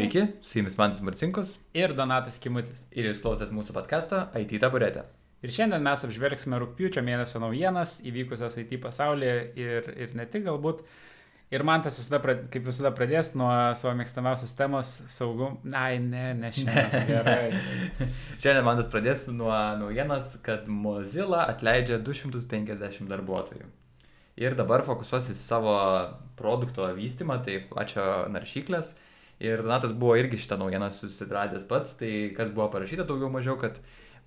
Sveiki, su jumis Mantas Marcinkus ir Donatas Kimutis. Ir jūs klausėtės mūsų podcast'o IT taburetė. Ir šiandien mes apžvelgsime rūpiučio mėnesio naujienas įvykusias IT pasaulyje ir, ir ne tik galbūt. Ir man tas visada, kaip visada, pradės nuo savo mėgstamiausios temos saugum. Ai, ne, ne šiandien. Gerai. šiandien man tas pradės nuo naujienas, kad Mozilla atleidžia 250 darbuotojų. Ir dabar fokusuosis į savo produkto vystymą, tai pačio naršyklės. Ir Donatas buvo irgi šitą naujieną susitradęs pats, tai kas buvo parašyta daugiau mažiau, kad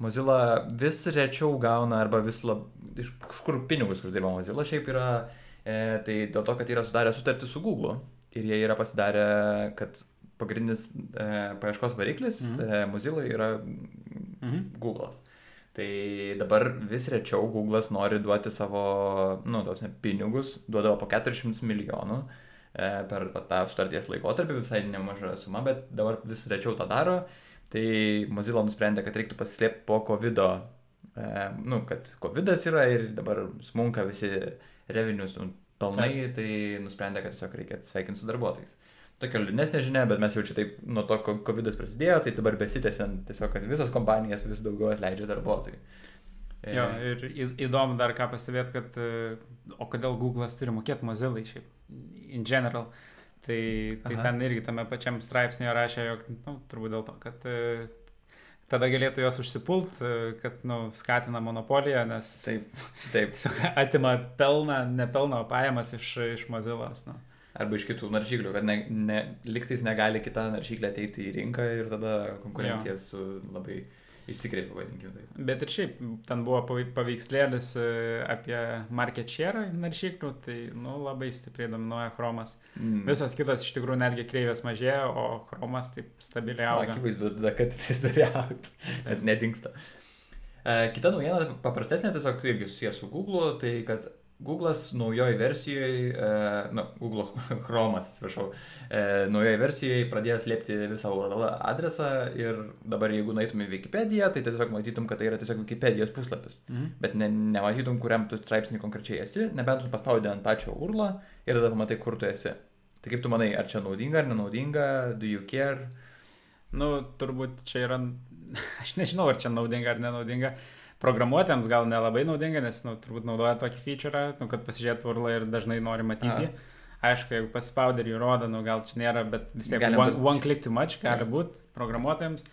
Mozilla vis rečiau gauna arba vis lab... iš kažkur pinigus uždirba Mozilla, šiaip yra, e, tai dėl to, kad yra sudarę sutartį su Google ir jie yra pasidarę, kad pagrindinis e, paieškos variklis mhm. e, Mozilla yra mhm. Google'as. Tai dabar vis rečiau Google'as nori duoti savo, nu, tos ne, pinigus, duodavo po 400 milijonų E, per tą sutarties laikotarpį, visai nemaža suma, bet dabar vis rečiau tą daro. Tai Mozilla nusprendė, kad reiktų pasislėpti po COVID, e, nu, kad COVID yra ir dabar smunka visi revinius nu, pelnai, tai nusprendė, kad tiesiog reikia atsveikinti su darbuotojais. Tokia liūdnesnė žinia, bet mes jau čia taip nuo to COVID prasidėjo, tai dabar besitęsiant tiesiog, kad visas kompanijas vis daugiau atleidžia darbuotojų. Jo, ir įdomu dar ką pastebėti, kad e, o kodėl Google'as turi mokėti Mozilla šiaip, in general. Tai, tai Aha. ten irgi tame pačiam straipsnėje rašė, jog, nu, turbūt dėl to, kad e, tada galėtų juos užsipult, e, kad, nu, skatina monopoliją, nes taip, taip. atima pelną, nepelno pajamas iš, iš Mozillas. Nu. Arba iš kitų naršyklių, kad ne, ne, liktais negali kita naršyklė ateiti į rinką ir tada konkurencija jo. su labai išsikreipia, vadinkime taip. Bet ir šiaip, ten buvo paveikslėlis e, apie market share naršyklių, tai nu, labai stipriai dominuoja chromas. Mm. Visos kitos iš tikrųjų netgi kreivės mažėja, o chromas taip stabiliai auga. Akivaizdu, kad jis turi aukti, nes nedingsta. E, kita naujiena, paprastesnė, tiesiog irgi susijęs su Google, tai kad Google'as naujoji versijoje, na, nu, Google Chrome'as, atsiprašau, e, naujoji versijoje pradėjo slėpti visą URL adresą ir dabar jeigu nueitum į Wikipediją, tai tiesiog matytum, kad tai yra tiesiog Wikipedijos puslapis. Mhm. Bet ne, nematytum, kuriam tu straipsnį konkrečiai esi, nebent tu paspaudė ant pačio URL ir tada pamatai, kur tu esi. Tai kaip tu manai, ar čia naudinga ar nenaudinga, do you care? Nu, turbūt čia yra, aš nežinau, ar čia naudinga ar nenaudinga. Uh, programuotėms gal nelabai naudinga, nes, nu, turbūt naudoja tokį feature, nu, kad pasižiūrėtų urlą ir dažnai nori matyti. Aha. Aišku, jeigu paspaudė ir jį rodo, nu, gal čia nėra, bet vis tiek one, būt... one click too much gali būti programuotojams,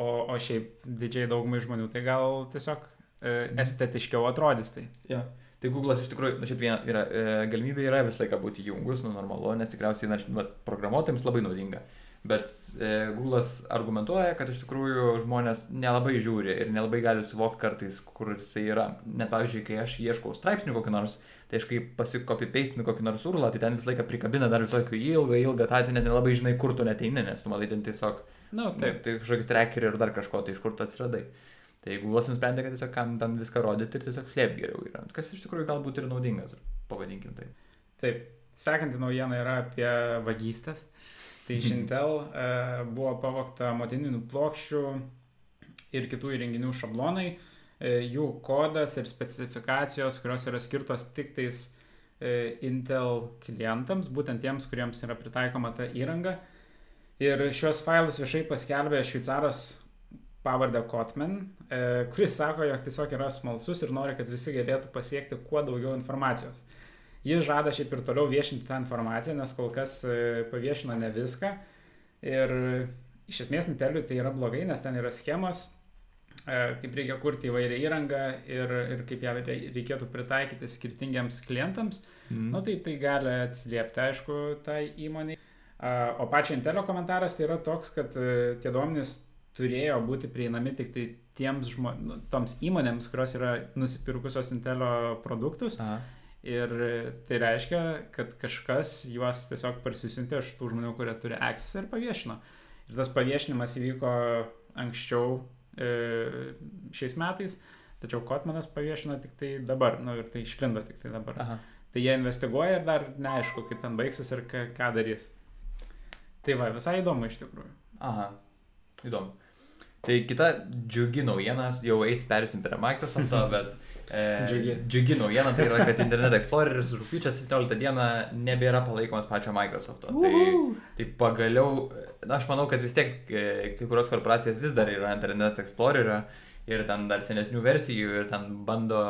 o, o šiaip didžiai daugumai žmonių tai gal tiesiog e, mhm. estetiškiau atrodys. Tai. Ja. Tai Google'as iš tikrųjų, na, šiaip viena yra, e, galimybė yra visą laiką būti jungus, nu, normalu, nes tikriausiai, na, programuotojams labai naudinga. Bet e, Google'as argumentuoja, kad iš tikrųjų žmonės nelabai žiūri ir nelabai gali suvokti kartais, kur jisai yra. Net pavyzdžiui, kai aš ieškau straipsnių kokį nors, tai aš kai pasikopi peistinu kokį nors urlą, tai ten visą laiką prikabina dar visokių ilgą, ilgą, tai net nelabai žinai, kur tu neteini, nes tu matai ten tiesiog, na, nu, taip, tai kažkokį trackerį ir dar kažko, tai iš kur tu atsiradai. Tai Google'as nusprendė, kad tiesiog kam ten viską rodyti ir tiesiog slėpti geriau yra. Kas iš tikrųjų galbūt ir naudingas, pavadinkim tai. Taip. Sekanti naujiena yra apie vagystės. Tai iš Intel e, buvo pavokta motininių plokščių ir kitų įrenginių šablonai, e, jų kodas ir specifikacijos, kurios yra skirtos tik tais e, Intel klientams, būtent tiems, kuriems yra pritaikoma ta įranga. Ir šios failus viešai paskelbė šveicaras pavardę Kotman, kuris sako, jog tiesiog yra smalsus ir nori, kad visi galėtų pasiekti kuo daugiau informacijos. Jis žada šiaip ir toliau viešinti tą informaciją, nes kol kas e, paviešino ne viską. Ir iš esmės Inteliui tai yra blogai, nes ten yra schemos, e, kaip reikia kurti įvairią įrangą ir, ir kaip ją reikėtų pritaikyti skirtingiams klientams. Mm. Nu, tai tai gali atsiliepti, aišku, tai įmoniai. O pačio Intelio komentaras tai yra toks, kad e, tie duomenys turėjo būti prieinami tik tai tiems žmonėms, nu, toms įmonėms, kurios yra nusipirkusios Intelio produktus. Aha Ir tai reiškia, kad kažkas juos tiesiog parsisiuntė iš tų žmonių, kurie turi access ir paviešino. Ir tas paviešinimas įvyko anksčiau e, šiais metais, tačiau Kotmanas paviešino tik tai dabar, nu ir tai išlindo tik tai dabar. Aha. Tai jie investiguoja ir dar neaišku, kaip ten baigsis ir ką, ką darys. Tai va, visai įdomu iš tikrųjų. Aha, įdomu. Tai kita džiugi naujienas, jau eis persim prie Microsoft'o, bet Džiugi. džiugi naujiena tai yra, kad Internet Exploreris rūpiučio 17 dieną nebėra palaikomas pačio Microsoft'o. Tai, tai pagaliau, na, aš manau, kad vis tiek e, kai kurios korporacijos vis dar yra Internet Explorerio ir ten dar senesnių versijų ir ten bando,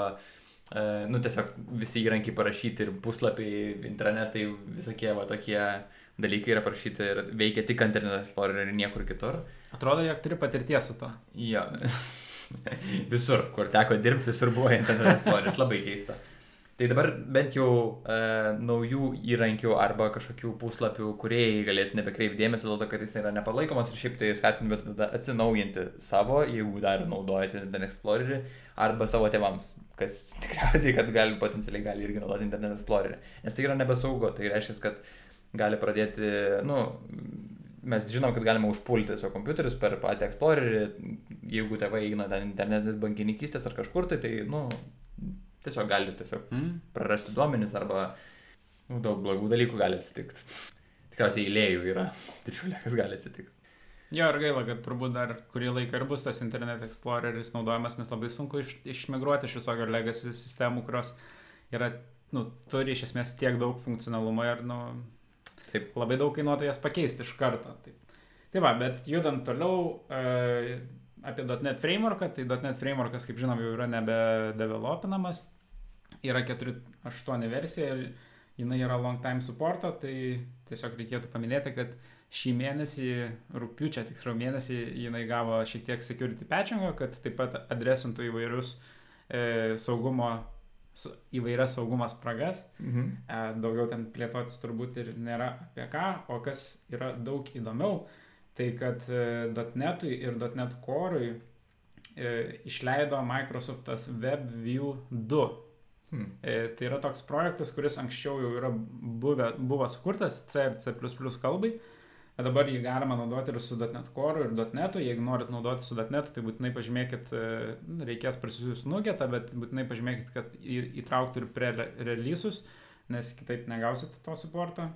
e, nu, tiesiog visi įrankiai parašyti ir puslapiai, intranetai, visokie va tokie dalykai yra parašyti ir veikia tik Internet Explorer ir niekur kitur. Atrodo, jog turi patirties su to. Jo. visur, kur teko dirbti, visur buvo Internet Explorer, labai keista. Tai dabar bent jau e, naujų įrankių arba kažkokių puslapių kuriejai galės nebekreipti dėmesio dėl to, kad jis yra nepalaikomas ir šiaip tai skatinu bet tada atsinaujinti savo, jeigu dar naudojate Internet Explorerį, arba savo tėvams, kas tikriausiai, kad gali potencialiai gali irgi naudoti Internet Explorerį. Nes tai yra nebesaugu, tai reiškia, kad gali pradėti, nu, mes žinom, kad galima užpulti savo kompiuterius per patį Explorerį, jeigu tėvai eina ten internetinės bankininkystės ar kažkur, tai tai, nu, tiesiog gali tiesiog Mm. prarasti duomenis arba nu, daug blogų dalykų gali atsitikti. Tikriausiai eilėjų yra didžiulė, kas gali atsitikti. Jo, ir gaila, kad turbūt dar kurį laiką ir bus tas Internet Exploreris naudojamas, nes labai sunku iš, išmigruoti iš visokio legacy sistemų, kurios yra, nu, turi iš esmės tiek daug funkcionalumo ir, nu, Taip. labai daug kainuotų jas pakeisti iš karto. Taip. Tai va, bet judant toliau e, apie .NET frameworką, tai .NET frameworkas, kaip žinom, jau yra nebedevelopinamas, yra 4.8 versija ir jinai yra long time supporto, tai tiesiog reikėtų paminėti, kad šį mėnesį, rūpiučio tiksliau mėnesį, jinai gavo šiek tiek security patchingo, kad taip pat adresintų įvairius e, saugumo, įvairias saugumo spragas. Mhm. E, daugiau ten plėtotis turbūt ir nėra apie ką, o kas yra daug įdomiau, tai kad e, .NET'ui ir .NET Core'ui e, išleido Microsoftas WebView 2. Hmm. Tai yra toks projektas, kuris anksčiau jau yra buvę, buvo sukurtas C ir C kalbai. bet Dabar jį galima naudoti ir su .NET Core ir .NET. Jeigu norit naudoti su .NET, tai būtinai pažymėkit, e, reikės prisijus nugetą, bet būtinai pažymėkit, kad įtrauktų ir prie releasus, nes kitaip negausite to supporto.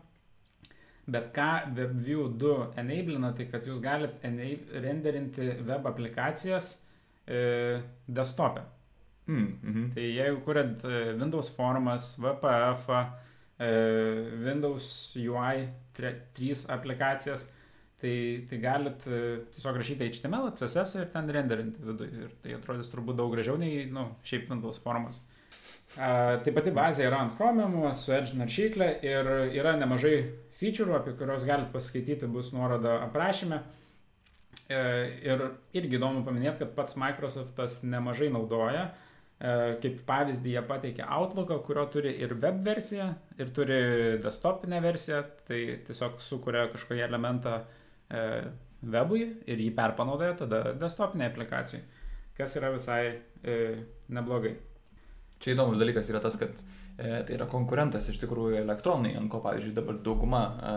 Bet ką WebView 2 enablina, tai kad jūs galite renderinti web aplikacijas e, desktop'e. Mm, mhm. Tai jeigu kuriat e, Windows formas, VPF, e, Windows UI 3 aplikacijas, tai, tai galit e, tiesiog rašyti HTML, CSS ir ten renderinti viduje. Ir tai atrodys turbūt daug gražiau nei, nu, šiaip Windows formas. A, tai pati bazė yra ant Chromium su Edge naršyklė ir yra nemažai feature'ų, apie kuriuos galite paskaityti, bus nuoroda aprašyme. E, Ir irgi įdomu paminėti, kad pats Microsoftas nemažai naudoja. E, Kaip pavyzdį jie pateikė Outlooką, kurio turi ir web versiją, ir turi desktopinę versiją. Tai tiesiog sukuria kažkokį elementą e, webui ir jį perpanaudoja tada desktopinė aplikacijai, kas yra visai e, neblogai. Čia įdomus dalykas yra tas, kad e, tai yra konkurentas iš tikrųjų elektronai, ant ko, pavyzdžiui, dabar dauguma e,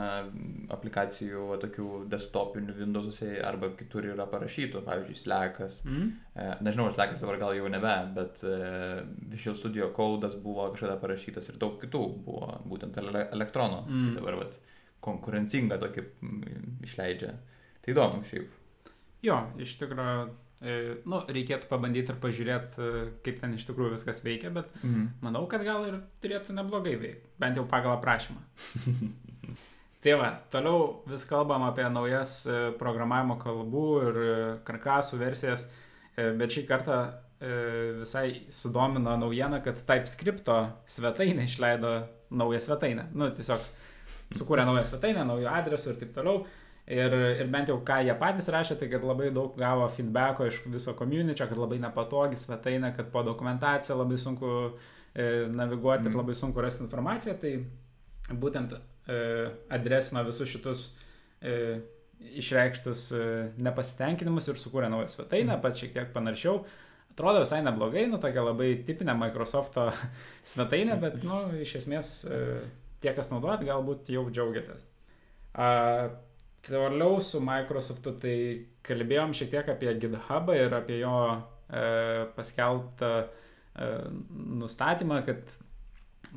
aplikacijų tokių desktopinių Windows'uose arba kitur yra parašytų, pavyzdžiui, Slackas. Mm? E, nežinau, Slackas dabar gal jau nebe, bet e, Visual Studio Code'as buvo kažkada parašytas ir daug kitų buvo būtent ele elektrono. Mm. Tai dabar vat, konkurencingą tokį išleidžia. Tai įdomu šiaip. Jo, iš tikrųjų, e, nu, reikėtų pabandyti ir pažiūrėti, e, kaip ten iš tikrųjų viskas veikia, bet Mhm. manau, kad gal ir turėtų neblogai veikti, bent jau pagal aprašymą. tai va, toliau vis kalbam apie naujas e, programavimo kalbų ir e, karkasų versijas, e, bet šį kartą e, visai sudomino naujiena, kad TypeScripto svetainė išleido naują svetainę. Nu, tiesiog sukūrė naują svetainę, naujų adresų ir taip toliau. Ir, ir bent jau ką jie patys rašė, tai kad labai daug gavo feedbacko iš viso community, kad labai nepatogi svetainė, kad po dokumentaciją labai sunku e, naviguoti mm. ir Mhm. labai sunku rasti informaciją. Tai būtent e, adresino visus šitus e, išreikštus e, nepasitenkinimus ir sukūrė naują svetainę, Mhm. pats šiek tiek panaršiau. Atrodo visai neblogai, nu tokia labai tipinė Microsoft'o svetainė, bet, nu, iš esmės e, tie, kas naudojat, galbūt jau džiaugiatės. Toliau su Microsoft'u tai kalbėjom šiek tiek apie GitHubą ir apie jo e, paskelbtą e, nustatymą, kad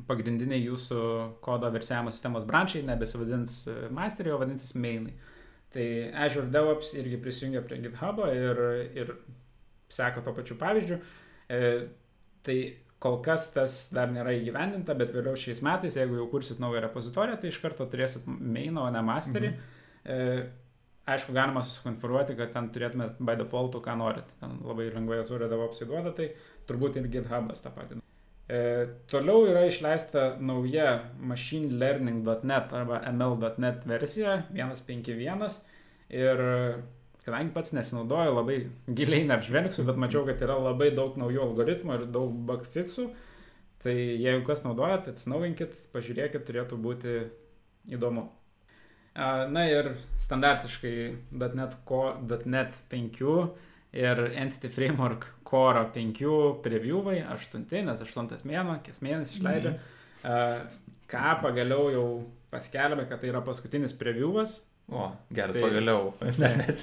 pagrindiniai jūsų kodo versijavimo sistemos brančiai nebesivadins e, masteriai, o vadinsis mainai. Tai Azure DevOps irgi prisijungia prie GitHub'o ir, ir seka to pačiu pavyzdžiu. E, Tai kol kas tas dar nėra įgyvendinta, bet vėliau šiais metais, jeigu jau kursit naują repozitoriją, tai iš karto turėsit maino, o ne masterį. Mhm. E, aišku, galima susikonfigūruoti, kad ten turėtumėt by default, ką norit. Ten labai lengvai Azure DevOps įduoda, tai turbūt ir GitHub'as tą patį. E, toliau yra išleista nauja machinelearning.net arba ml.net versija 1.5.1 ir kadangi pats nesinaudoju, labai giliai neapžvelgsiu, bet mačiau, kad yra labai daug naujų algoritmų ir daug bug fixų. Tai jeigu kas naudojat, atsinaujinkit, pažiūrėkit, turėtų būti įdomu. Na ir standartiškai .NET, Core, .NET 5 ir Entity Framework Core 5 previewai, 8, nes 8 mėno, kies mėnesį išleidžia. Mm. Ką pagaliau jau paskelbė, kad tai yra paskutinis previewas, O, geras, tai, pagaliau. Nes,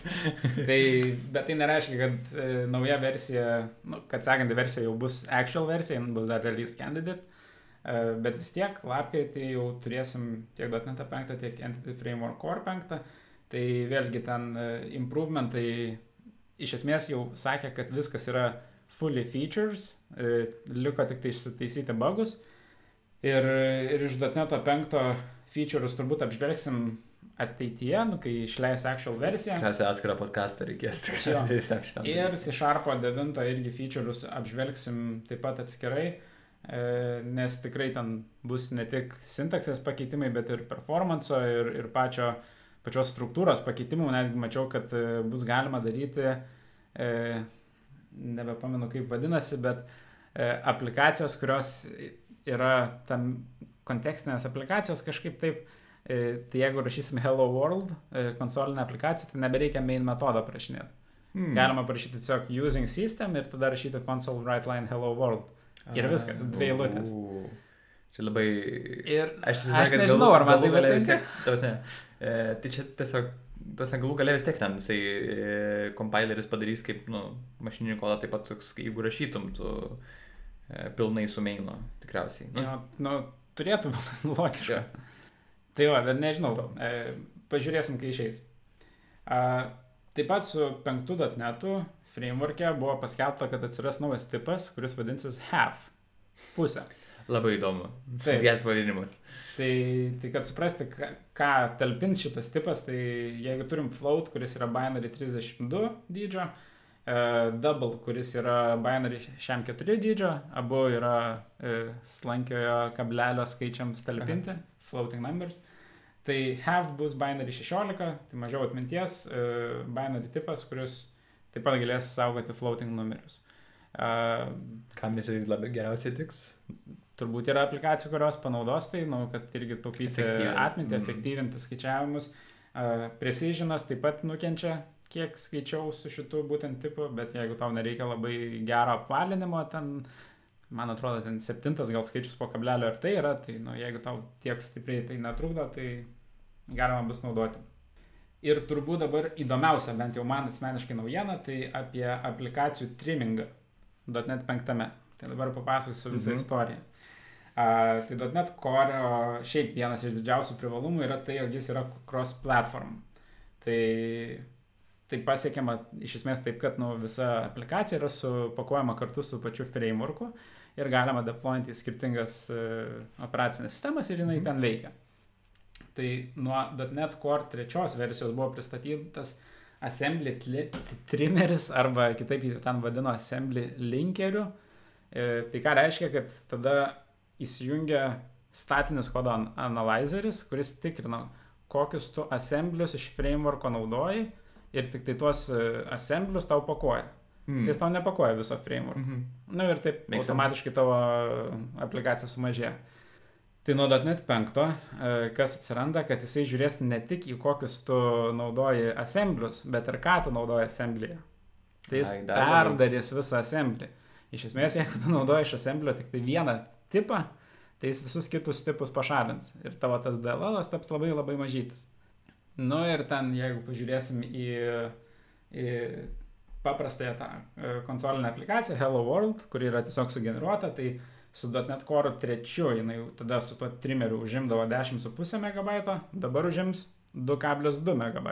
tai, bet tai nereiškia, kad e, nauja versija, nu, kad sekanti versija jau bus actual versija, bus dar release candidate, bet vis tiek lapkritį jau turėsim tiek .NET 5, tiek Entity Framework Core 5, tai vėlgi ten e, improvementai iš esmės jau sakė, kad viskas yra fully features, e, liko tik tai išsitaisyti bugus. Ir, ir iš .NET 5 features turbūt apžvelgsim ateityje, nu, kai išleis actual versiją. Tikriausiai atskirą podcastą reikės. Ir C-Sharpo 9 irgi feature'us apžvelgsim taip pat atskirai, e, nes tikrai ten bus ne tik sintaksės pakeitimai, bet ir performanso ir, ir pačio, pačios struktūros pakeitimų. Netgi mačiau, kad e, bus galima daryti, e, nebepamenu kaip vadinasi, bet aplikacijos, kurios yra tam kontekstinės aplikacijos kažkaip taip E, tai jeigu rašysim Hello World e, konsolinę aplikaciją, tai nebereikia main metodą prašinėti. Hmm. Galima parašyti tiesiog using system ir tada rašyti console write line Hello World. Ir viskas, dvi eilutės. Čia labai... Ir aš, aš nežinau, ar man tai galėjo vis tiek. Tavasne, e, tai čia tiesiog, tas galų galė vis tiek ten, jisai e, compileris padarys kaip, nu, mašininį kodą taip pat, toks, jeigu rašytum, tu e, pilnai su maino, tikriausiai. Nu, ja, nu, turėtų būti logiška. Tai va, bet nežinau, e, pažiūrėsim, kai išeis. A, taip pat su 5.netu framework'e buvo paskelbta, kad atsiras naujas tipas, kuris vadinsis half. Pusę. Labai įdomu. Taip. Jas pavadinimas. Tai, tai kad suprasti, ką, ką talpins šitas tipas, tai jeigu turim float, kuris yra binary 32 dydžio, uh, double, kuris yra binary šiam 4 dydžio, abu yra uh, slankiojo kablelio skaičiams talpinti, Aha. floating numbers. Tai have bus binary 16, tai mažiau atminties, uh, binary tipas, kuris taip pat galės saugoti floating numerius. Uh, Kam jisai labai geriausiai tiks? Turbūt yra aplikacijų, kurios panaudos tai, nu, kad irgi taupyti atmintį, mm. efektyvinti skaičiavimus. Uh, precisionas taip pat nukenčia, kiek skaičiau su šitu būtent tipu, bet jeigu tau nereikia labai gero apvalinimo, ten, man atrodo, ten septintas gal skaičius po kablelio ir tai yra, tai nu, jeigu tau tiek stipriai tai netrukdo, tai galima bus naudoti. Ir turbūt dabar įdomiausia, bent jau man asmeniškai naujiena, tai apie aplikacijų trimmingą .NET 5. Tai dabar papasakosiu visą mhm. istoriją. Uh, tai .NET Core šiaip vienas iš didžiausių privalumų yra tai, jog jis yra cross-platform. Tai, tai pasiekiama iš esmės taip, kad nu, visa aplikacija yra supakuojama kartu su pačiu frameworku ir galima deployinti skirtingas uh, operacinės sistemas ir jinai mhm. ten veikia. Tai nuo .NET Core trečios versijos buvo pristatytas Assembly trimmeris arba kitaip jį ten vadino Assembly linkeriu. E, tai ką reiškia, kad tada įsijungia statinis kodo analyzeris, kuris tikrina, kokius tu assemblius iš frameworko naudoji ir tik tai tuos e, assemblius tau pakuoja. Mm. Tai jis tau nepakuoja viso framework. Mm -hmm. Na nu, ir taip Makes automatiškai sense. tavo aplikacija sumažėja. Tai nuo .NET 5, e, kas atsiranda, kad jisai žiūrės ne tik į kokius tu naudoji assemblius, bet ir ką tu naudoji assemblyje. Tai jis Ai, perdarys visą assemblį. Iš esmės, jeigu tu naudoji iš assemblio tik tai vieną tipą, tai jis visus kitus tipus pašalins. Ir tavo tas DLL taps labai labai mažytis. Nu ir ten, jeigu pažiūrėsim į, į paprastąją tą e, konsolinę aplikaciją Hello World, kuri yra tiesiog sugeneruota, tai su .NET Core 3 jinai tada su tuo trimeriu užimdavo 10,5 MB, dabar užims 2,2 MB.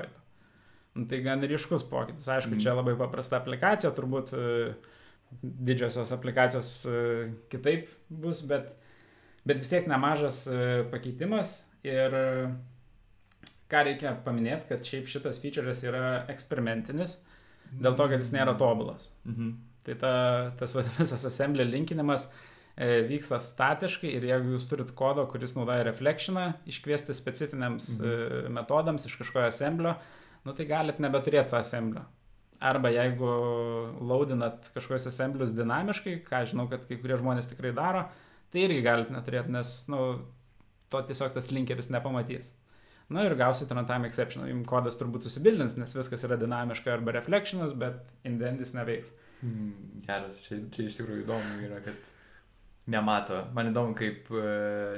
Nu, tai gan ryškus pokytis. Aišku, mm. čia labai paprasta aplikacija, turbūt e, didžiosios aplikacijos e, kitaip bus, bet, bet vis tiek nemažas e, pakeitimas ir ką reikia paminėti, kad šiaip šitas feature'as yra eksperimentinis, dėl to, kad jis nėra tobulas. Mhm. Tai ta, tas vadinamasis assembly linkinimas e, vyksta statiškai ir jeigu jūs turit kodo, kuris naudoja reflectioną, iškviesti specifiniams mhm. e, metodams iš kažkojo assemblio, nu tai galit nebeturėti to assemblio. Arba jeigu laudinat kažkokius assemblius dinamiškai, ką žinau, kad kai kurie žmonės tikrai daro, tai irgi galit neturėti, nes, nu, to tiesiog tas linkeris nepamatys. Na ir gausit runtime exception, jums kodas turbūt susibildins, nes viskas yra dinamiška arba reflectionas, bet indendis neveiks. Mm, geras, čia, čia iš tikrųjų įdomu yra, kad nemato. Man įdomu, kaip uh,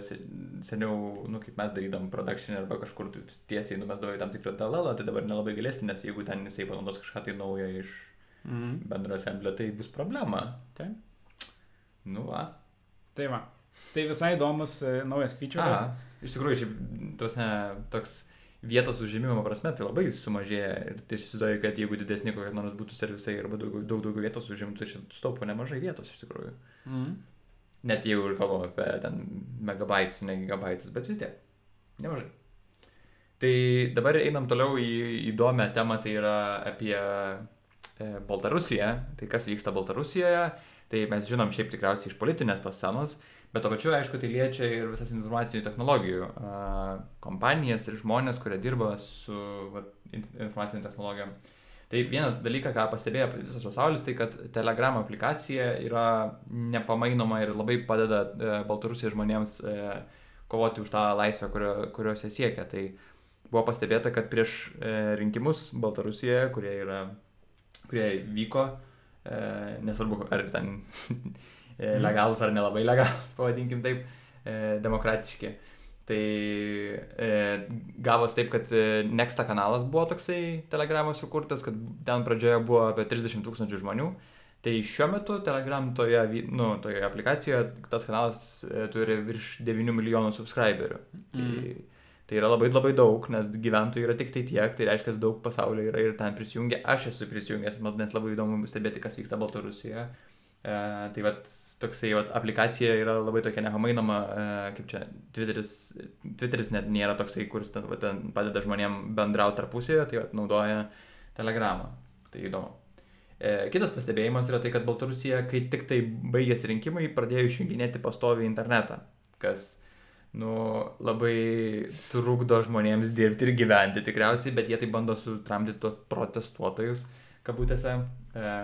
seniau, nu, kaip mes darydam production arba kažkur tiesiai numesdavo į tam tikrą dalalą, tai dabar nelabai galėsi, nes jeigu ten jisai panaudos kažką tai naujo iš mm. bendro assemblio, tai bus problema. Taip. Nu, va. Tai va. Tai visai įdomus uh, naujas feature'as. Aha iš tikrųjų, tos ne, toks vietos užėmimo prasme tai labai sumažėja ir tai įsivaizduoju, kad jeigu didesni kokie nors būtų servisai arba daug, daug daugiau vietos užimtų, tai čia staupo nemažai vietos iš tikrųjų. Mm. Net jeigu ir kalbam apie ten megabaitus, ne gigabaitus, bet vis tiek. Nemažai. Tai dabar einam toliau į įdomią temą, tai yra apie e, Baltarusiją. Tai kas vyksta Baltarusijoje, tai mes žinom šiaip tikriausiai iš politinės tos scenos. Bet to pačiu, aišku, tai liečia ir visas informacinių technologijų uh, kompanijas ir žmonės, kurie dirba su va, informacinių technologijom. Tai vienas dalykas, ką pastebėjo visas pasaulis, tai kad Telegram aplikacija yra nepamainoma ir labai padeda uh, Baltarusijos žmonėms uh, kovoti už tą laisvę, kurio, kurios jie siekia. Tai buvo pastebėta, kad prieš uh, rinkimus Baltarusijoje, kurie, yra, kurie vyko, uh, nesvarbu, ar ten E, legalus ar nelabai legalus, pavadinkim taip, e, demokratiški. Tai e, gavos taip, kad e, Nexta kanalas buvo toksai telegramas sukurtas, kad ten pradžioje buvo apie 30 tūkstančių žmonių. Tai šiuo metu Telegram toje, nu, toje aplikacijoje tas kanalas e, turi virš 9 milijonų subscriberių. Tai mm. Tai, tai yra labai labai daug, nes gyventojų yra tik tai tiek, tai reiškia, daug pasaulio yra ir ten prisijungia. Aš esu prisijungęs, nes labai įdomu stebėti, kas vyksta Baltarusijoje. E, tai vat, toksai vat, aplikacija yra labai tokia nepamainoma, e, kaip čia, Twitteris, Twitteris net nėra toksai, kuris ten, vat, ten padeda žmonėm bendrauti tarpusėje, tai vat, naudoja Telegramą. Tai įdomu. E, kitas pastebėjimas yra tai, kad Baltarusija, kai tik tai baigėsi rinkimai, pradėjo išjunginėti pastovi internetą, kas nu, labai trukdo žmonėms dirbti ir gyventi tikriausiai, bet jie tai bando sutramdyti protestuotojus, kabutėse. E,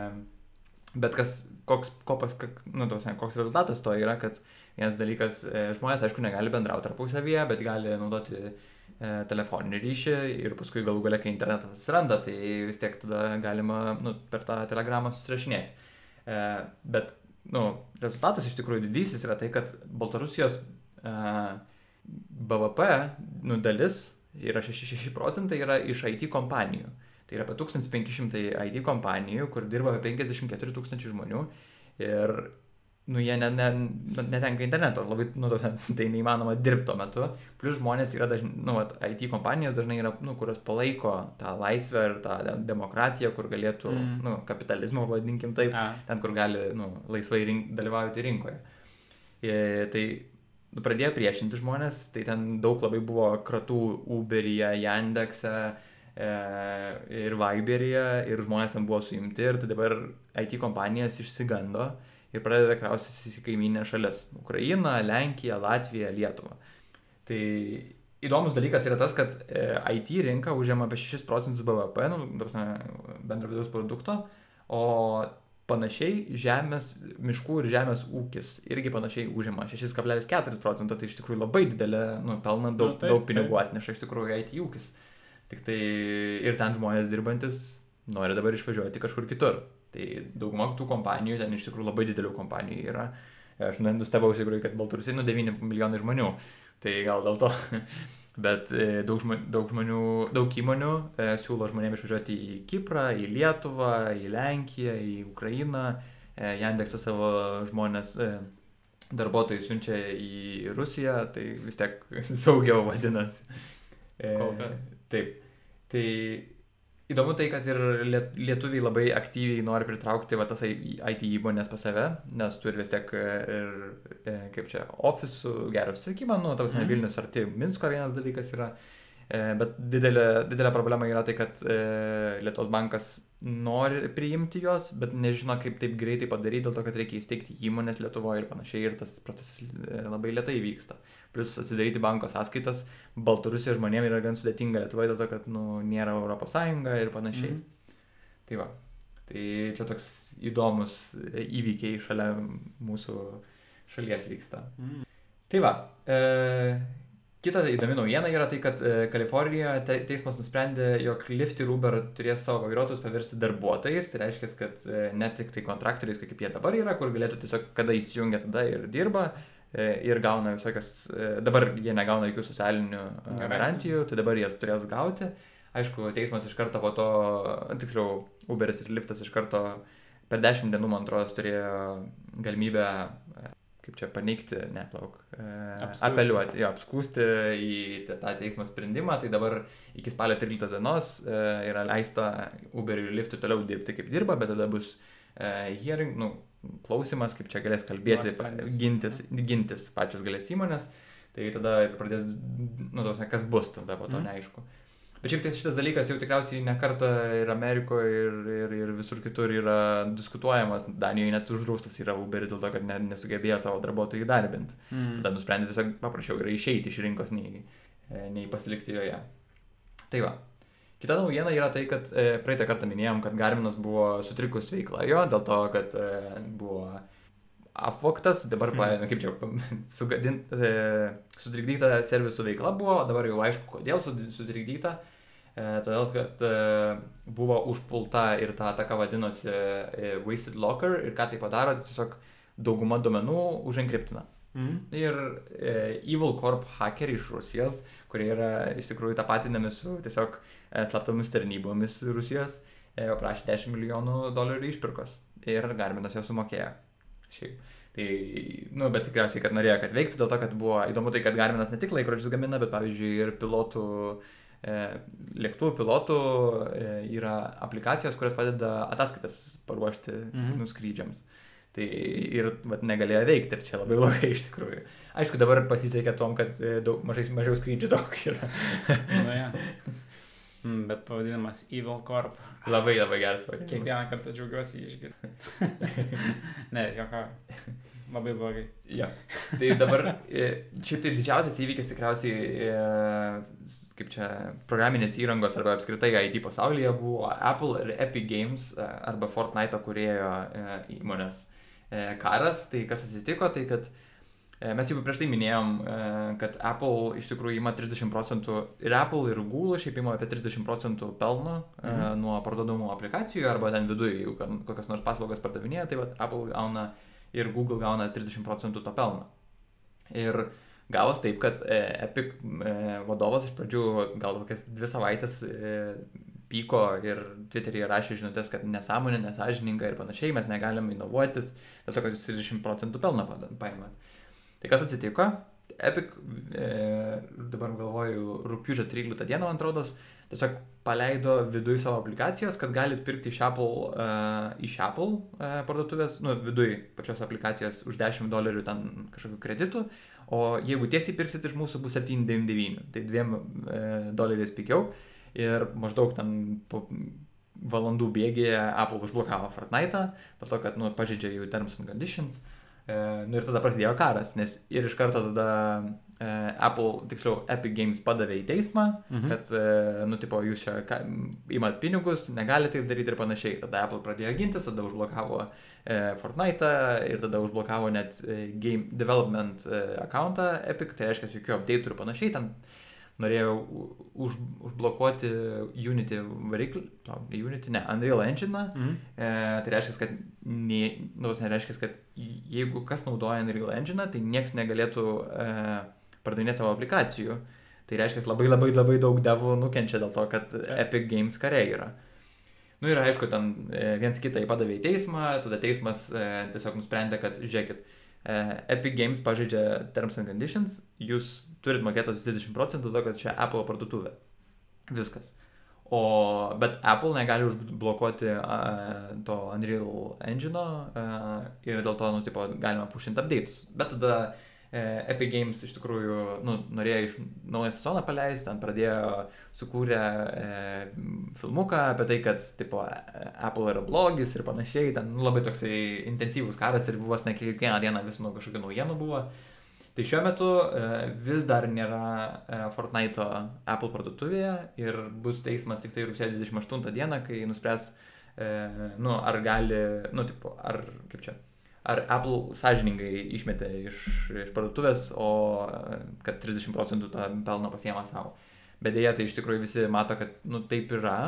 bet kas koks, kopas, nu, tos, koks rezultatas to yra, kad vienas dalykas, e, žmonės, aišku, negali bendrauti tarpusavyje, bet gali naudoti e, telefoninį ryšį ir paskui galų galia, kai internetas atsiranda, tai vis tiek tada galima nu, per tą telegramą susirašinėti. E, bet nu, rezultatas iš tikrųjų didysis yra tai, kad Baltarusijos e, BVP nu, dalis yra 6, procentai yra iš IT kompanijų. Tai yra apie 1500 IT kompanijų, kur dirba apie 54 tūkstančių žmonių ir nu, jie ne, ne, netenka interneto, labai, nu, tai neįmanoma dirbti tuo metu. Plus žmonės yra dažnai, nu, IT kompanijos dažnai yra, nu, kurios palaiko tą laisvę ir tą demokratiją, kur galėtų, mm. nu, kapitalizmą vadinkim taip, A. ten, kur gali, nu, laisvai rink, dalyvauti rinkoje. Ir, tai nu, pradėjo priešinti žmonės, tai ten daug labai buvo kratų Uberyje, Yandexe, E, ir Viberyje ir žmonės ten buvo suimti ir tai dabar IT kompanijas išsigando ir pradeda kraustytis į kaiminę šalis - Ukrainą, Lenkiją, Latviją, Lietuvą. Tai įdomus dalykas yra tas, kad e, IT rinka užima apie 6 procentus BVP, nu, bendro vidaus produkto, o panašiai žemės, miškų ir žemės ūkis irgi panašiai užima 6,4 procento, tai iš tikrųjų labai didelė, nu, pelna daug, nu, taip, daug pinigų atneša iš tikrųjų IT ūkis. Tik tai ir ten žmonės dirbantis nori dabar išvažiuoti kažkur kitur. Tai dauguma tų kompanijų, ten iš tikrųjų labai didelių kompanijų yra. Aš nustebau iš tikrųjų, kad Baltarusija nu 9 milijonai žmonių. Tai gal dėl to. Bet e, daug, žmonių, daug žmonių, daug įmonių e, siūlo žmonėms išvažiuoti į Kiprą, į Lietuvą, į Lenkiją, į Ukrainą. E, Jandeksas savo žmonės, e, darbuotojus siunčia į Rusiją, tai vis tiek saugiau vadinasi. E, Kol kas. Taip. Tai įdomu tai, kad ir liet- lietuviai labai aktyviai nori pritraukti va, tas IT įmonės pas save, nes turi vis tiek e, ir, e, kaip čia, ofisų gerą susisiekimą, nu, tavas mm. Vilnius arti Minsko vienas dalykas yra, e, bet didelė, didelė problema yra tai, kad e, Lietuvos bankas nori priimti juos, bet nežino, kaip taip greitai padaryti, dėl to, kad reikia įsteigti įmonės Lietuvoje ir panašiai, ir tas procesas labai lietai vyksta. Plus atsidaryti banko sąskaitas Baltarusijos žmonėms yra gan sudėtinga Lietuvoje dėl to, kad nu, nėra Europos Sąjunga ir panašiai. Mm. Tai va. Tai čia toks įdomus įvykiai šalia mūsų šalies vyksta. Mm. Tai va. E, kita įdomi naujiena yra tai, kad e, Kalifornijoje te, teismas nusprendė, jog Lyft ir Uber turės savo vairuotojus paversti darbuotojais. Tai reiškia, kad e, ne tik tai kontraktoriais, kaip jie dabar yra, kur galėtų tiesiog kada įsijungia, tada ir dirba. e, Ir gauna visokias, e, dabar jie negauna jokių socialinių e, Garantijų. garantijų, tai dabar jas turės gauti. Aišku, teismas iš karto po to, tiksliau, Uberis ir Liftas iš karto per 10 dienų, man atrodo, turėjo galimybę, e, kaip čia paneigti, neplauk, e, Apskųsti. apeliuoti, jo, apskūsti į tą teismo sprendimą, tai dabar iki spalio 13 dienos e, yra leista Uberiui ir Liftui toliau dirbti kaip dirba, bet tada bus e, hearing, nu, klausimas, kaip čia galės kalbėti, gintis, gintis pačios galės įmonės, tai tada pradės, nu, prasme, kas bus tada po to Mhm. neaišku. Bet šiaip tai šitas dalykas jau tikriausiai ne kartą ir Amerikoje, ir, ir, ir visur kitur yra diskutuojamas. Danijoje net uždraustas yra Uberis dėl to, kad ne, nesugebėjo savo darbuotojų įdarbinti. Mm. Tada nusprendė tiesiog paprašiau yra išeiti iš rinkos, nei, nei pasilikti joje. Tai va. Kita naujiena yra tai, kad e, praeitą kartą minėjom, kad Garminas buvo sutrikus veikla jo, dėl to, kad e, buvo apvoktas, dabar, paėmė, kaip čia, sugadint, e, sutrikdyta servisų veikla buvo, dabar jau aišku, kodėl sutrikdyta. E, todėl, kad e, buvo užpulta ir ta ataka vadinosi e, Wasted Locker ir ką tai padaro, tai tiesiog dauguma duomenų uženkriptina. Mm. Ir e, Evil Corp hakeriai iš Rusijos, kurie yra iš tikrųjų tapatinami su tiesiog slaptomis tarnybomis Rusijos, e, paprašė 10 milijonų dolerių išpirkos. Ir Garminas jau sumokėjo. Šiaip. Tai, nu, bet tikriausiai, kad norėjo, kad veiktų, dėl to, kad buvo įdomu tai, kad Garminas ne tik laikrodžius gamina, bet pavyzdžiui ir pilotų, e, lėktuvų pilotų e, yra aplikacijos, kurios padeda ataskaitas paruošti Mhm. nuskrydžiams. Tai ir vat, negalėjo veikti ir čia labai blogai iš tikrųjų. Aišku, dabar pasisekė tom, kad e, daug, mažai, mažiau skrydžių daug yra. Nu, ja. mm, bet pavadinimas Evil Corp. labai labai geras pavadinimas. Kiekvieną kartą džiaugiuosi jį išgirsti. ne, jokio. Labai blogai. Ja. Tai dabar, e, šiaip tai didžiausias įvykis tikriausiai, e, kaip čia, programinės įrangos arba apskritai IT pasaulyje buvo Apple ir Epic Games e, arba Fortnite kurėjo įmonės karas. Tai kas atsitiko, tai kad e, mes jau prieš tai minėjom, e, kad Apple iš tikrųjų ima 30 procentų ir Apple ir Google šiaip ima apie 30 procentų pelno e, Mhm. nuo parduodamų aplikacijų arba ten viduje, jeigu kokias nors paslaugas pardavinėja, tai Apple gauna ir Google gauna 30 procentų to pelno. Ir gavos taip, kad e, Epic e, vadovas iš pradžių gal kokias dvi savaitės e, pyko ir Twitter'yje rašė žinutės, kad nesąmonė, nesažininga ir panašiai, mes negalim inovuotis, dėl to, kad jūs 30 procentų pada- paimat. Tai kas atsitiko? Epic, e, dabar galvoju, rūpiučio 13 dieną, man atrodo, tiesiog paleido viduje savo aplikacijos, kad galit pirkti iš Apple, uh, iš Apple uh, parduotuvės, nu, viduje pačios aplikacijos už 10 dolerių ten kažkokių kreditų, o jeigu tiesiai pirksit iš mūsų bus 7,99, tai 2 uh, doleriais pigiau ir maždaug ten po valandų bėgėje Apple užblokavo Fortnite, dėl to, kad, nu, pažydžia jų terms and conditions. E, nu ir tada prasidėjo karas, nes ir iš karto tada e, Apple, tiksliau, Epic Games padavė į teismą, Mhm. kad, e, nu, tipo, jūs čia ka- imat pinigus, negalite taip daryti ir panašiai. Tada Apple pradėjo gintis, tada užblokavo e, Fortnite ir tada užblokavo net e, Game Development e, accountą Epic, tai reiškia, jokių update ir panašiai. Ten norėjau už, užblokuoti Unity variklį, ne Unity, ne, Unreal Engine. Mhm. E, tai reiškia, kad, nie, nu, tas nereiškia, kad jeigu kas naudoja Unreal Engine, tai niekas negalėtų e, pardavinėti savo aplikacijų. Tai reiškia, labai labai labai daug devų nukenčia dėl to, kad Taip. Epic Games kariai yra. Nu ir aišku, ten e, viens kitą įpadavė į teismą, tada teismas e, tiesiog nusprendė, kad žiūrėkit, e, Epic Games pažeidžia Terms and Conditions, jūs turit mokėti tos 30 procentų, to, kad čia Apple parduotuvė. Viskas. O, bet Apple negali užblokuoti uh, to Unreal Engine uh, ir dėl to, nu, tipo, galima pušinti updates. Bet tada uh, Epic Games iš tikrųjų, nu, norėjo iš naują sezoną paleisti, ten pradėjo, sukūrė uh, filmuką apie tai, kad, tipo, Apple yra blogis ir panašiai, ten nu, labai toksai intensyvus karas ir vos ne kiekvieną dieną vis nu kažkokių naujienų buvo. Uh, Tai šiuo metu e, vis dar nėra e, Fortnite Apple parduotuvėje ir bus teismas tik tai rugsėjo 28 dieną, kai nuspręs, e, nu, ar gali, nu, tipo, ar kaip čia, ar Apple sąžiningai išmetė iš, iš parduotuvės, o kad 30 procentų tą pelną pasiema savo. Bet dėja, tai iš tikrųjų visi mato, kad, nu, taip yra,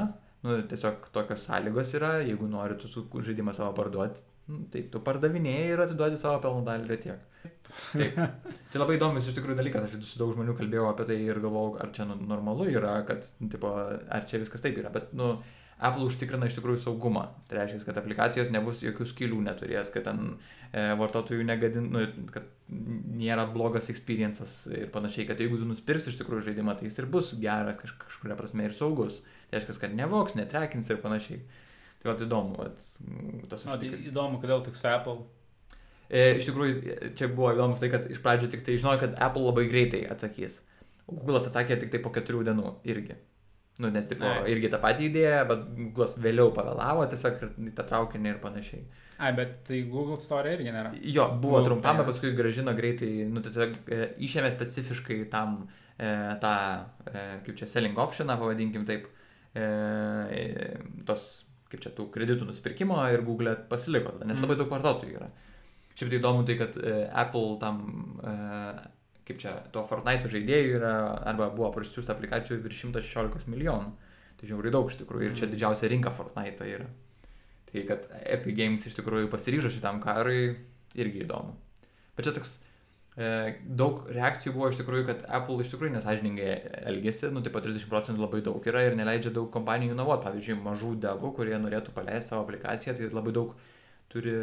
nu, tiesiog tokios sąlygos yra, jeigu nori tu žaidimą savo parduoti, tai tu pardavinėjai ir atiduodi savo pelno dalį ir tiek. Taip. Tai labai įdomus iš tikrųjų dalykas, aš su daug žmonių kalbėjau apie tai ir galvojau, ar čia nu, normalu yra, kad, nu, tipo, ar čia viskas taip yra, bet, nu, Apple užtikrina iš tikrųjų saugumą. Tai reiškia, kad aplikacijos nebus jokių skilių neturės, kad ten e, vartotojų negadin, nu, kad nėra blogas experiences ir panašiai, kad jeigu tu nusipirksi iš tikrųjų žaidimą, tai jis ir bus geras kaž, kažkuria prasme ir saugus. Tai reiškia, kad nevoks, netrekins ir panašiai. Tai va, įdomu. Vat, tas o, tai įdomu, kodėl tik su Apple E, iš tikrųjų, čia buvo įdomus tai, kad iš pradžių tik tai žinojau, kad Apple labai greitai atsakys. Google'as atsakė tik tai po keturių dienų irgi. Nu, nes tipo, Ai. irgi tą patį idėją, bet Google'as vėliau pavėlavo tiesiog į tą traukinį ir panašiai. Ai, bet tai Google Store irgi nėra. Jo, buvo Google trumpam, bet paskui gražino greitai, nu, tai tiesiog e, išėmė specifiškai tam e, tą, e, kaip čia, selling optioną, pavadinkim taip, e, e, tos, kaip čia, tų kreditų nusipirkimo ir Google pasiliko, nes mm. labai daug vartotojų yra. Šiaip tai įdomu tai, kad e, Apple tam, e, kaip čia, to Fortnite žaidėjų yra, arba buvo prasiųsta aplikacijų virš 116 milijonų. Tai žiauriai daug iš tikrųjų ir čia mm. didžiausia rinka Fortnite yra. Tai kad Epic Games iš tikrųjų pasiryžo šitam karui, irgi įdomu. Bet čia toks daug reakcijų buvo iš tikrųjų, kad Apple iš tikrųjų nesažiningai elgesi, nu taip pat 30 procentų labai daug yra ir neleidžia daug kompanijų inovuoti. Pavyzdžiui, mažų devų, kurie norėtų paleisti savo aplikaciją, tai labai daug turi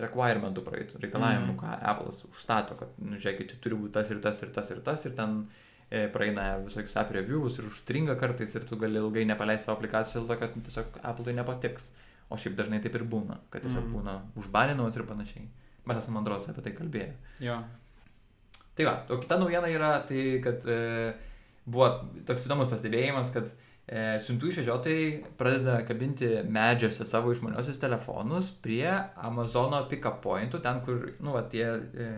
requirementų praeitų, reikalavimų, mm. ką Apple'as užstato, kad, nu, žiūrėkit, turi būti tas ir tas ir tas ir tas ir ten e, praeina visokius app reviewus ir užstringa kartais ir tu gali ilgai nepaleisti savo aplikacijos dėl to, kad tiesiog Apple'ui nepatiks. O šiaip dažnai taip ir būna, kad tiesiog mm. būna užbaninamas ir panašiai. Mes esame Andros apie tai kalbėję. Jo. Tai va, o kita naujiena yra tai, kad e, buvo toks įdomus pastebėjimas, kad e, siuntų išvežiotojai pradeda kabinti medžiuose savo išmaniosius telefonus prie Amazono pick-up pointų, ten kur, nu, va, tie e,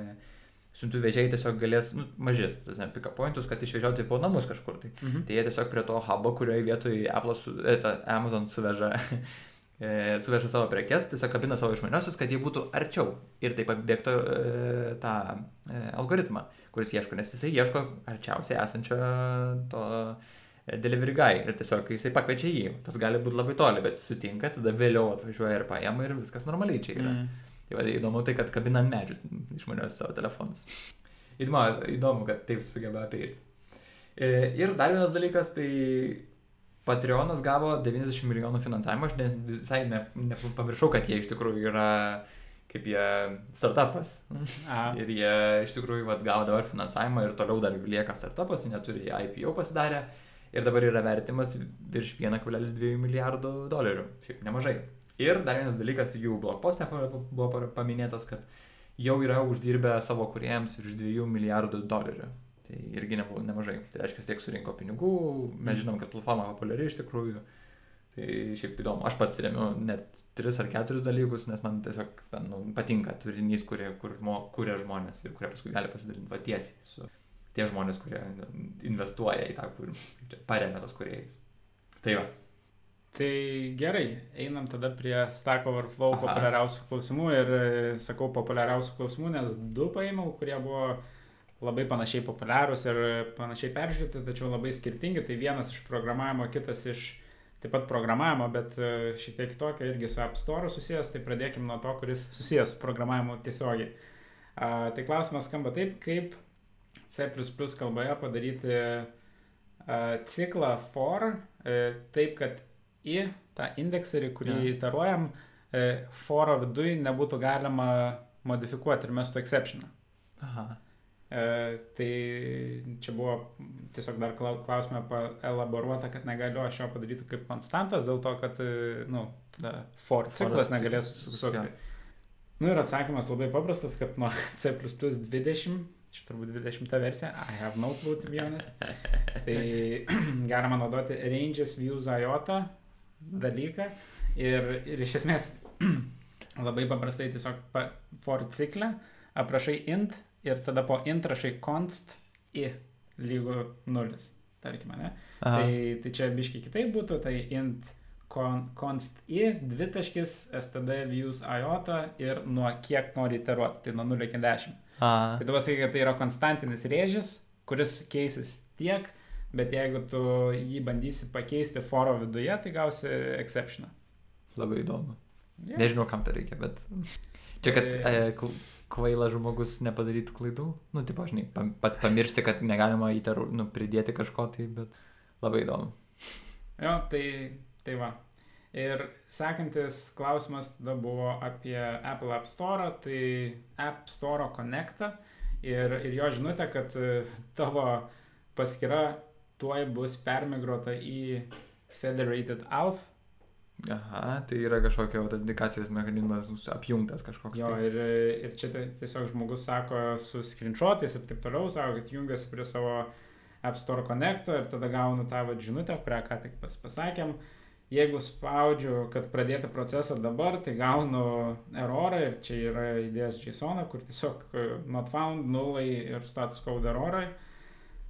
siuntų vežėjai tiesiog galės, nu, maži, pick-up pointus, kad išvežioti po namus kažkur. Tai, mhm. tai jie tiesiog prie to hubo, kurioje vietoje Apple, su, e, Amazon suveža e, suveža savo prekes, tiesiog kabina savo išmaniosius, kad jie būtų arčiau ir taip apbėgtų e, tą e, algoritmą, kuris ieško, nes jisai ieško arčiausiai esančio to delivery guy ir tiesiog jisai pakviečia jį. Tas gali būti labai toli, bet sutinka, tada vėliau atvažiuoja ir paėma ir viskas normaliai čia yra. Mm. Tai va, įdomu tai, kad kabina ant medžių išmanios savo telefonus. Įdomu, įdomu, kad taip sugeba apeiti. E, ir dar vienas dalykas, tai Patreonas gavo 90 milijonų finansavimą, aš ne, visai nepamiršau, ne, kad jie iš tikrųjų yra kaip jie startupas. Aha. Ir jie iš tikrųjų vat, gavo dabar finansavimą ir toliau dar lieka startupas, neturi IPO pasidarę ir dabar yra vertimas virš 1,2 milijardų dolerių. Šiaip nemažai. Ir dar vienas dalykas, jų blog poste buvo paminėtas, kad jau yra uždirbę savo kuriems virš 2 milijardų dolerių. Tai irgi nemažai. Tai reiškia, tiek surinko pinigų, mes mm. žinom, kad platforma populiari iš tikrųjų. Tai šiaip įdomu, aš pats remiu net tris ar keturis dalykus, nes man tiesiog nu, patinka turinys, kurie, kur kuria žmonės ir kurie paskui gali pasidalinti va tiesiai su tie žmonės, kurie investuoja į tą, kur paremia tos kuriejais. Tai va. Tai gerai, einam tada prie Stack Overflow Aha. populiariausių klausimų ir e, sakau populiariausių klausimų, nes du paėmiau, kurie buvo labai panašiai populiarūs ir panašiai peržiūrėti, tačiau labai skirtingi. Tai vienas iš programavimo, kitas iš taip pat programavimo, bet e, šiek tiek kitokio irgi su App Store susijęs. Tai pradėkime nuo to, kuris susijęs su programavimu tiesiogiai. A, tai klausimas skamba taip, kaip C kalboje padaryti uh, ciklą for, uh, taip, kad į tą indekserį, kurį ja. iteruojam, uh, foro viduje nebūtų galima modifikuoti ir mestų exceptioną. Aha. E, tai čia buvo tiesiog dar klau- klausime elaboruota, kad negaliu aš jo padaryti kaip konstantos, dėl to, kad, e, nu, for ciklas negalės susukti. Nu ir atsakymas labai paprastas, kad nuo C20, čia turbūt 20 versija, I have no clue to be honest, tai galima naudoti ranges views IOTA dalyką ir, ir iš esmės labai paprastai tiesiog for ciklę aprašai int ir tada po int rašai const i lygu 0, tarkime, ne? Aha. Tai, tai čia biški kitaip būtų, tai int con, const i, dvitaškis, std views iota ir nuo kiek nori iteruoti, tai nuo 0 iki 10. A, Tai tu pasakai, kad tai yra konstantinis rėžis, kuris keisis tiek, bet jeigu tu jį bandysi pakeisti foro viduje, tai gausi exceptioną. labai įdomu. Yeah. Nežinau, kam to reikia, bet čia, kad Tai- e, kvailas žmogus nepadarytų klaidų, nu, tipo, žinai, pats pamiršti, kad negalima įtaru, nu, pridėti kažko tai, bet labai įdomu. Jo, tai, tai va. Ir sekantis klausimas tada buvo apie Apple App Store, tai App Store Connectą ir, ir jo žinutė, kad e, tavo paskyra tuoj bus permigruota į Federated Alpha. Aha, tai yra kažkokio autentikacijos mechanizmas apjungtas kažkoks. Jo, tai. ir, ir čia tai tiesiog žmogus sako su screenshotais ir taip toliau, sako, kad jungiasi prie savo App Store Connecto ir tada gaunu tą vat žinutę, kurią ką tik pas, pasakėm. Jeigu spaudžiu, kad pradėti procesą dabar, tai gaunu erorą ir čia yra įdėjęs JSON, kur tiesiog e, not found, nulai ir status code erorai. A,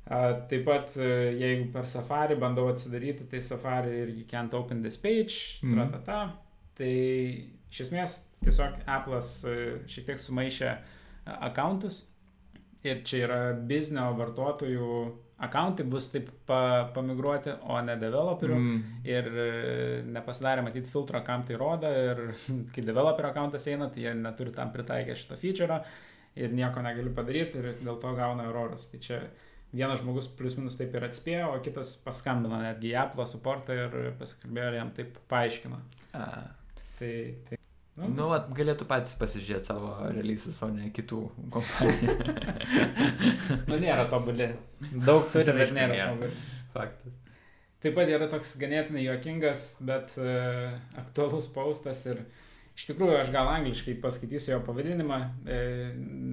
Taip pat, e, jeigu per Safari bandau atsidaryti, tai Safari irgi can't open this page, Mhm. tra ta ta. Tai iš esmės tiesiog Apple'as e, šiek tiek sumaišė e, akauntus ir čia yra biznio vartotojų akauntai bus taip pa, pamigruoti, o ne developerių. Mm. Ir nepasidarė matyti filtro, kam tai rodo. Ir kai developerio akauntas eina, tai jie neturi tam pritaikę šitą feature ir nieko negali padaryti ir dėl to gauna erorus. Tai čia vienas žmogus plius minus taip ir atspėjo, o kitas paskambino netgi į Apple supportą ir pasikalbėjo ir jam taip paaiškino. A. Tai, tai Nu, vat, galėtų patys pasižiūrėti savo releases, o ne kitų kompanijų. nu, nėra tobuli. Daug turi, bet nėra tobuli. Faktas. Taip pat yra toks ganėtinai juokingas, bet uh, aktualus paustas ir iš tikrųjų aš gal angliškai paskaitysiu jo pavadinimą, e,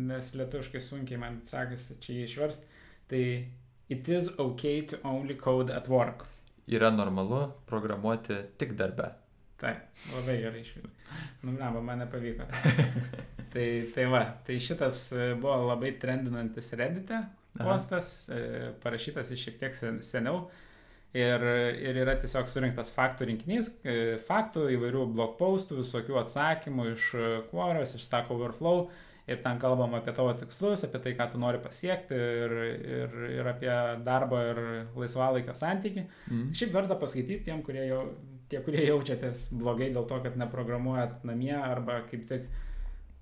nes lietuviškai sunkiai man sekasi čia jį išversti. Tai It is okay to only code at work. Yra normalu programuoti tik darbe. Taip, labai gerai išvien. Nu, ne, man nepavyko. tai, tai va, tai šitas e, buvo labai trendinantis Reddit'e Aha. postas, e, parašytas iš šiek tiek sen- seniau. Ir, ir yra tiesiog surinktas faktų rinkinys, e, faktų įvairių blog postų, visokių atsakymų iš Quoros, iš Stack Overflow. Ir ten kalbam apie tavo tikslus, apie tai, ką tu nori pasiekti ir, ir, ir apie darbo ir laisvalaikio santyki. Mm. Šiaip verta paskaityti tiem, kurie, jau, tie, kurie jaučiatės blogai dėl to, kad neprogramuojat namie arba kaip tik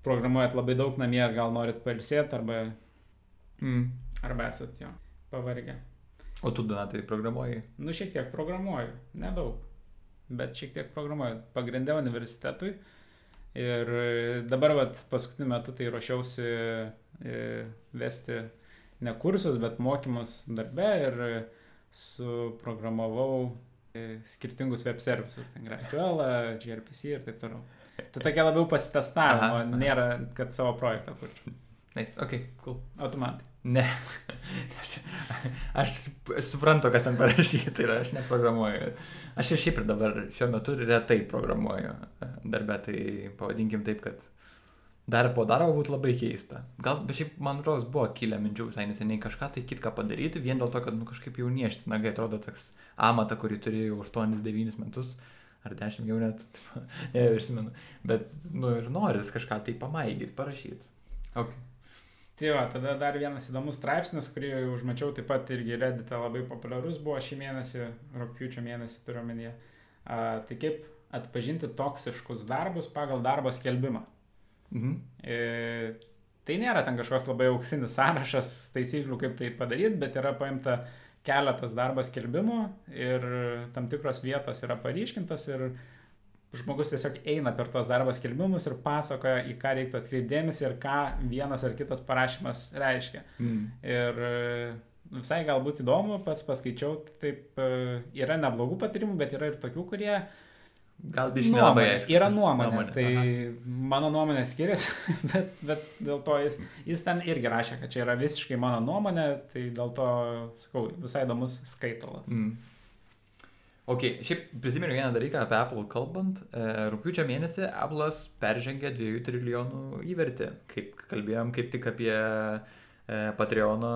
programuojat labai daug namie ir gal norit pailsėti arba, Mm. arba esat jo pavargę. O tu, Donatai, programuoji? Nu, šiek tiek programuoju, nedaug, bet šiek tiek programuoju. Pagrindė universitetui. Ir e, dabar vat, paskutiniu metu tai ruošiausi e, vesti ne kursus, bet mokymus darbe ir e, suprogramavau skirtingus web servisus, ten GraphQL, gRPC ir taip toliau. Tai tokia labiau pasitestavimo, nėra, kad savo projektą kurčiau. Nice, ok, cool. Automatai. Ne. Aš, aš sup- suprantu, kas ten parašyta ir aš neprogramuoju. Aš ir šiaip ir dabar šiuo metu retai programuoju darbę, tai pavadinkim taip, kad dar po darbo būtų labai keista. Gal, bet šiaip, man atrodo, buvo kilę minčių visai neseniai kažką tai kitką padaryti, vien dėl to, kad, nu, kažkaip jau niešti, nagai atrodo toks amatą, kurį turėjau 8-9 metus. Ar 10 jau net, nebeprisimenu. Bet, nu, ir noris kažką tai pamaigyti, parašyti. Okay. Tai va, tada dar vienas įdomus straipsnis, kurį užmačiau taip pat irgi Reddit'e labai populiarus buvo šį mėnesį, rūpiučio mėnesį turiu omenyje. Tai kaip atpažinti toksiškus darbus pagal darbo skelbimą. Mhm. E, tai nėra ten kažkoks labai auksinis sąrašas taisyklių, kaip tai padaryti, bet yra paimta keletas darbo skelbimų ir tam tikros vietos yra paryškintos ir žmogus tiesiog eina per tos darbo skelbimus ir pasakoja, į ką reiktų atkreipdėmėsi ir ką vienas ar kitas parašymas reiškia. Mm. Ir e, visai galbūt įdomu, pats paskaičiau, taip e, yra neblogų patyrimų, bet yra ir tokių, kurie Gal biškai nuomonė, aišku. yra nuomonė, Nuomonė, tai aha. mano nuomonė skiriasi, bet, bet dėl to jis, jis ten irgi rašė, kad čia yra visiškai mano nuomonė, tai dėl to, sakau, visai įdomus skaitalas. Mm. Ok, šiaip prisimenu vieną dalyką apie Apple kalbant. E, rūpiučio mėnesį Apple'as peržengė 2 trilijonų įvertį. Kaip kalbėjom kaip tik apie e, Patreono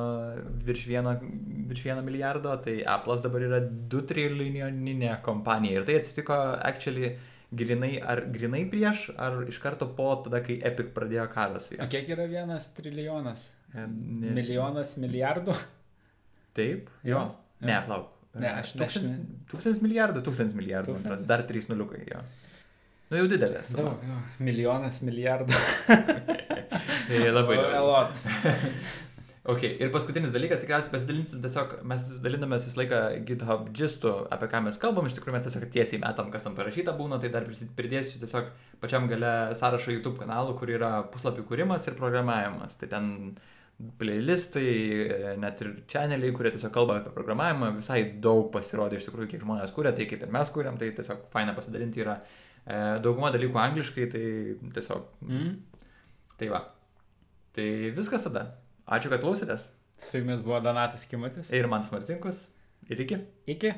virš 1, virš 1 milijardo, tai Apple'as dabar yra 2 trilijoninė kompanija. Ir tai atsitiko, actually, grinai, ar grinai prieš, ar iš karto po tada, kai Epic pradėjo karą su O juo. kiek yra vienas trilijonas? E, ne- Milijonas milijardų? Taip? Jo. Jo. Ne, plauk. Ne, aš tūkstantis, ne- tūkstantis milijardų, tūkstantis milijardų, Tūkstantis? antras, dar trys nuliukai, jo. Nu jau didelė. Daug, jo. Milijonas milijardų. Tai labai daug. Elot. Ok, ir paskutinis dalykas, tikriausiai pasidalinsim tiesiog, mes dalinamės visą laiką GitHub gistų, apie ką mes kalbam, iš tikrųjų mes tiesiog tiesiai metam, kas tam parašyta būna, tai dar pridėsiu tiesiog pačiam gale sąrašą YouTube kanalų, kur yra puslapių kūrimas ir programavimas. Tai ten playlistai, net ir channeliai, kurie tiesiog kalba apie programavimą, visai daug pasirodė iš tikrųjų, kiek žmonės kūrė, tai kaip ir mes kūrėm, tai tiesiog faina pasidalinti yra e, dauguma dalykų angliškai, tai tiesiog, Mm. tai va. Tai viskas tada. Ačiū, kad klausėtės. Su jumis buvo Donatas Kimutis. Ir man Marcinkus. Ir iki. Iki.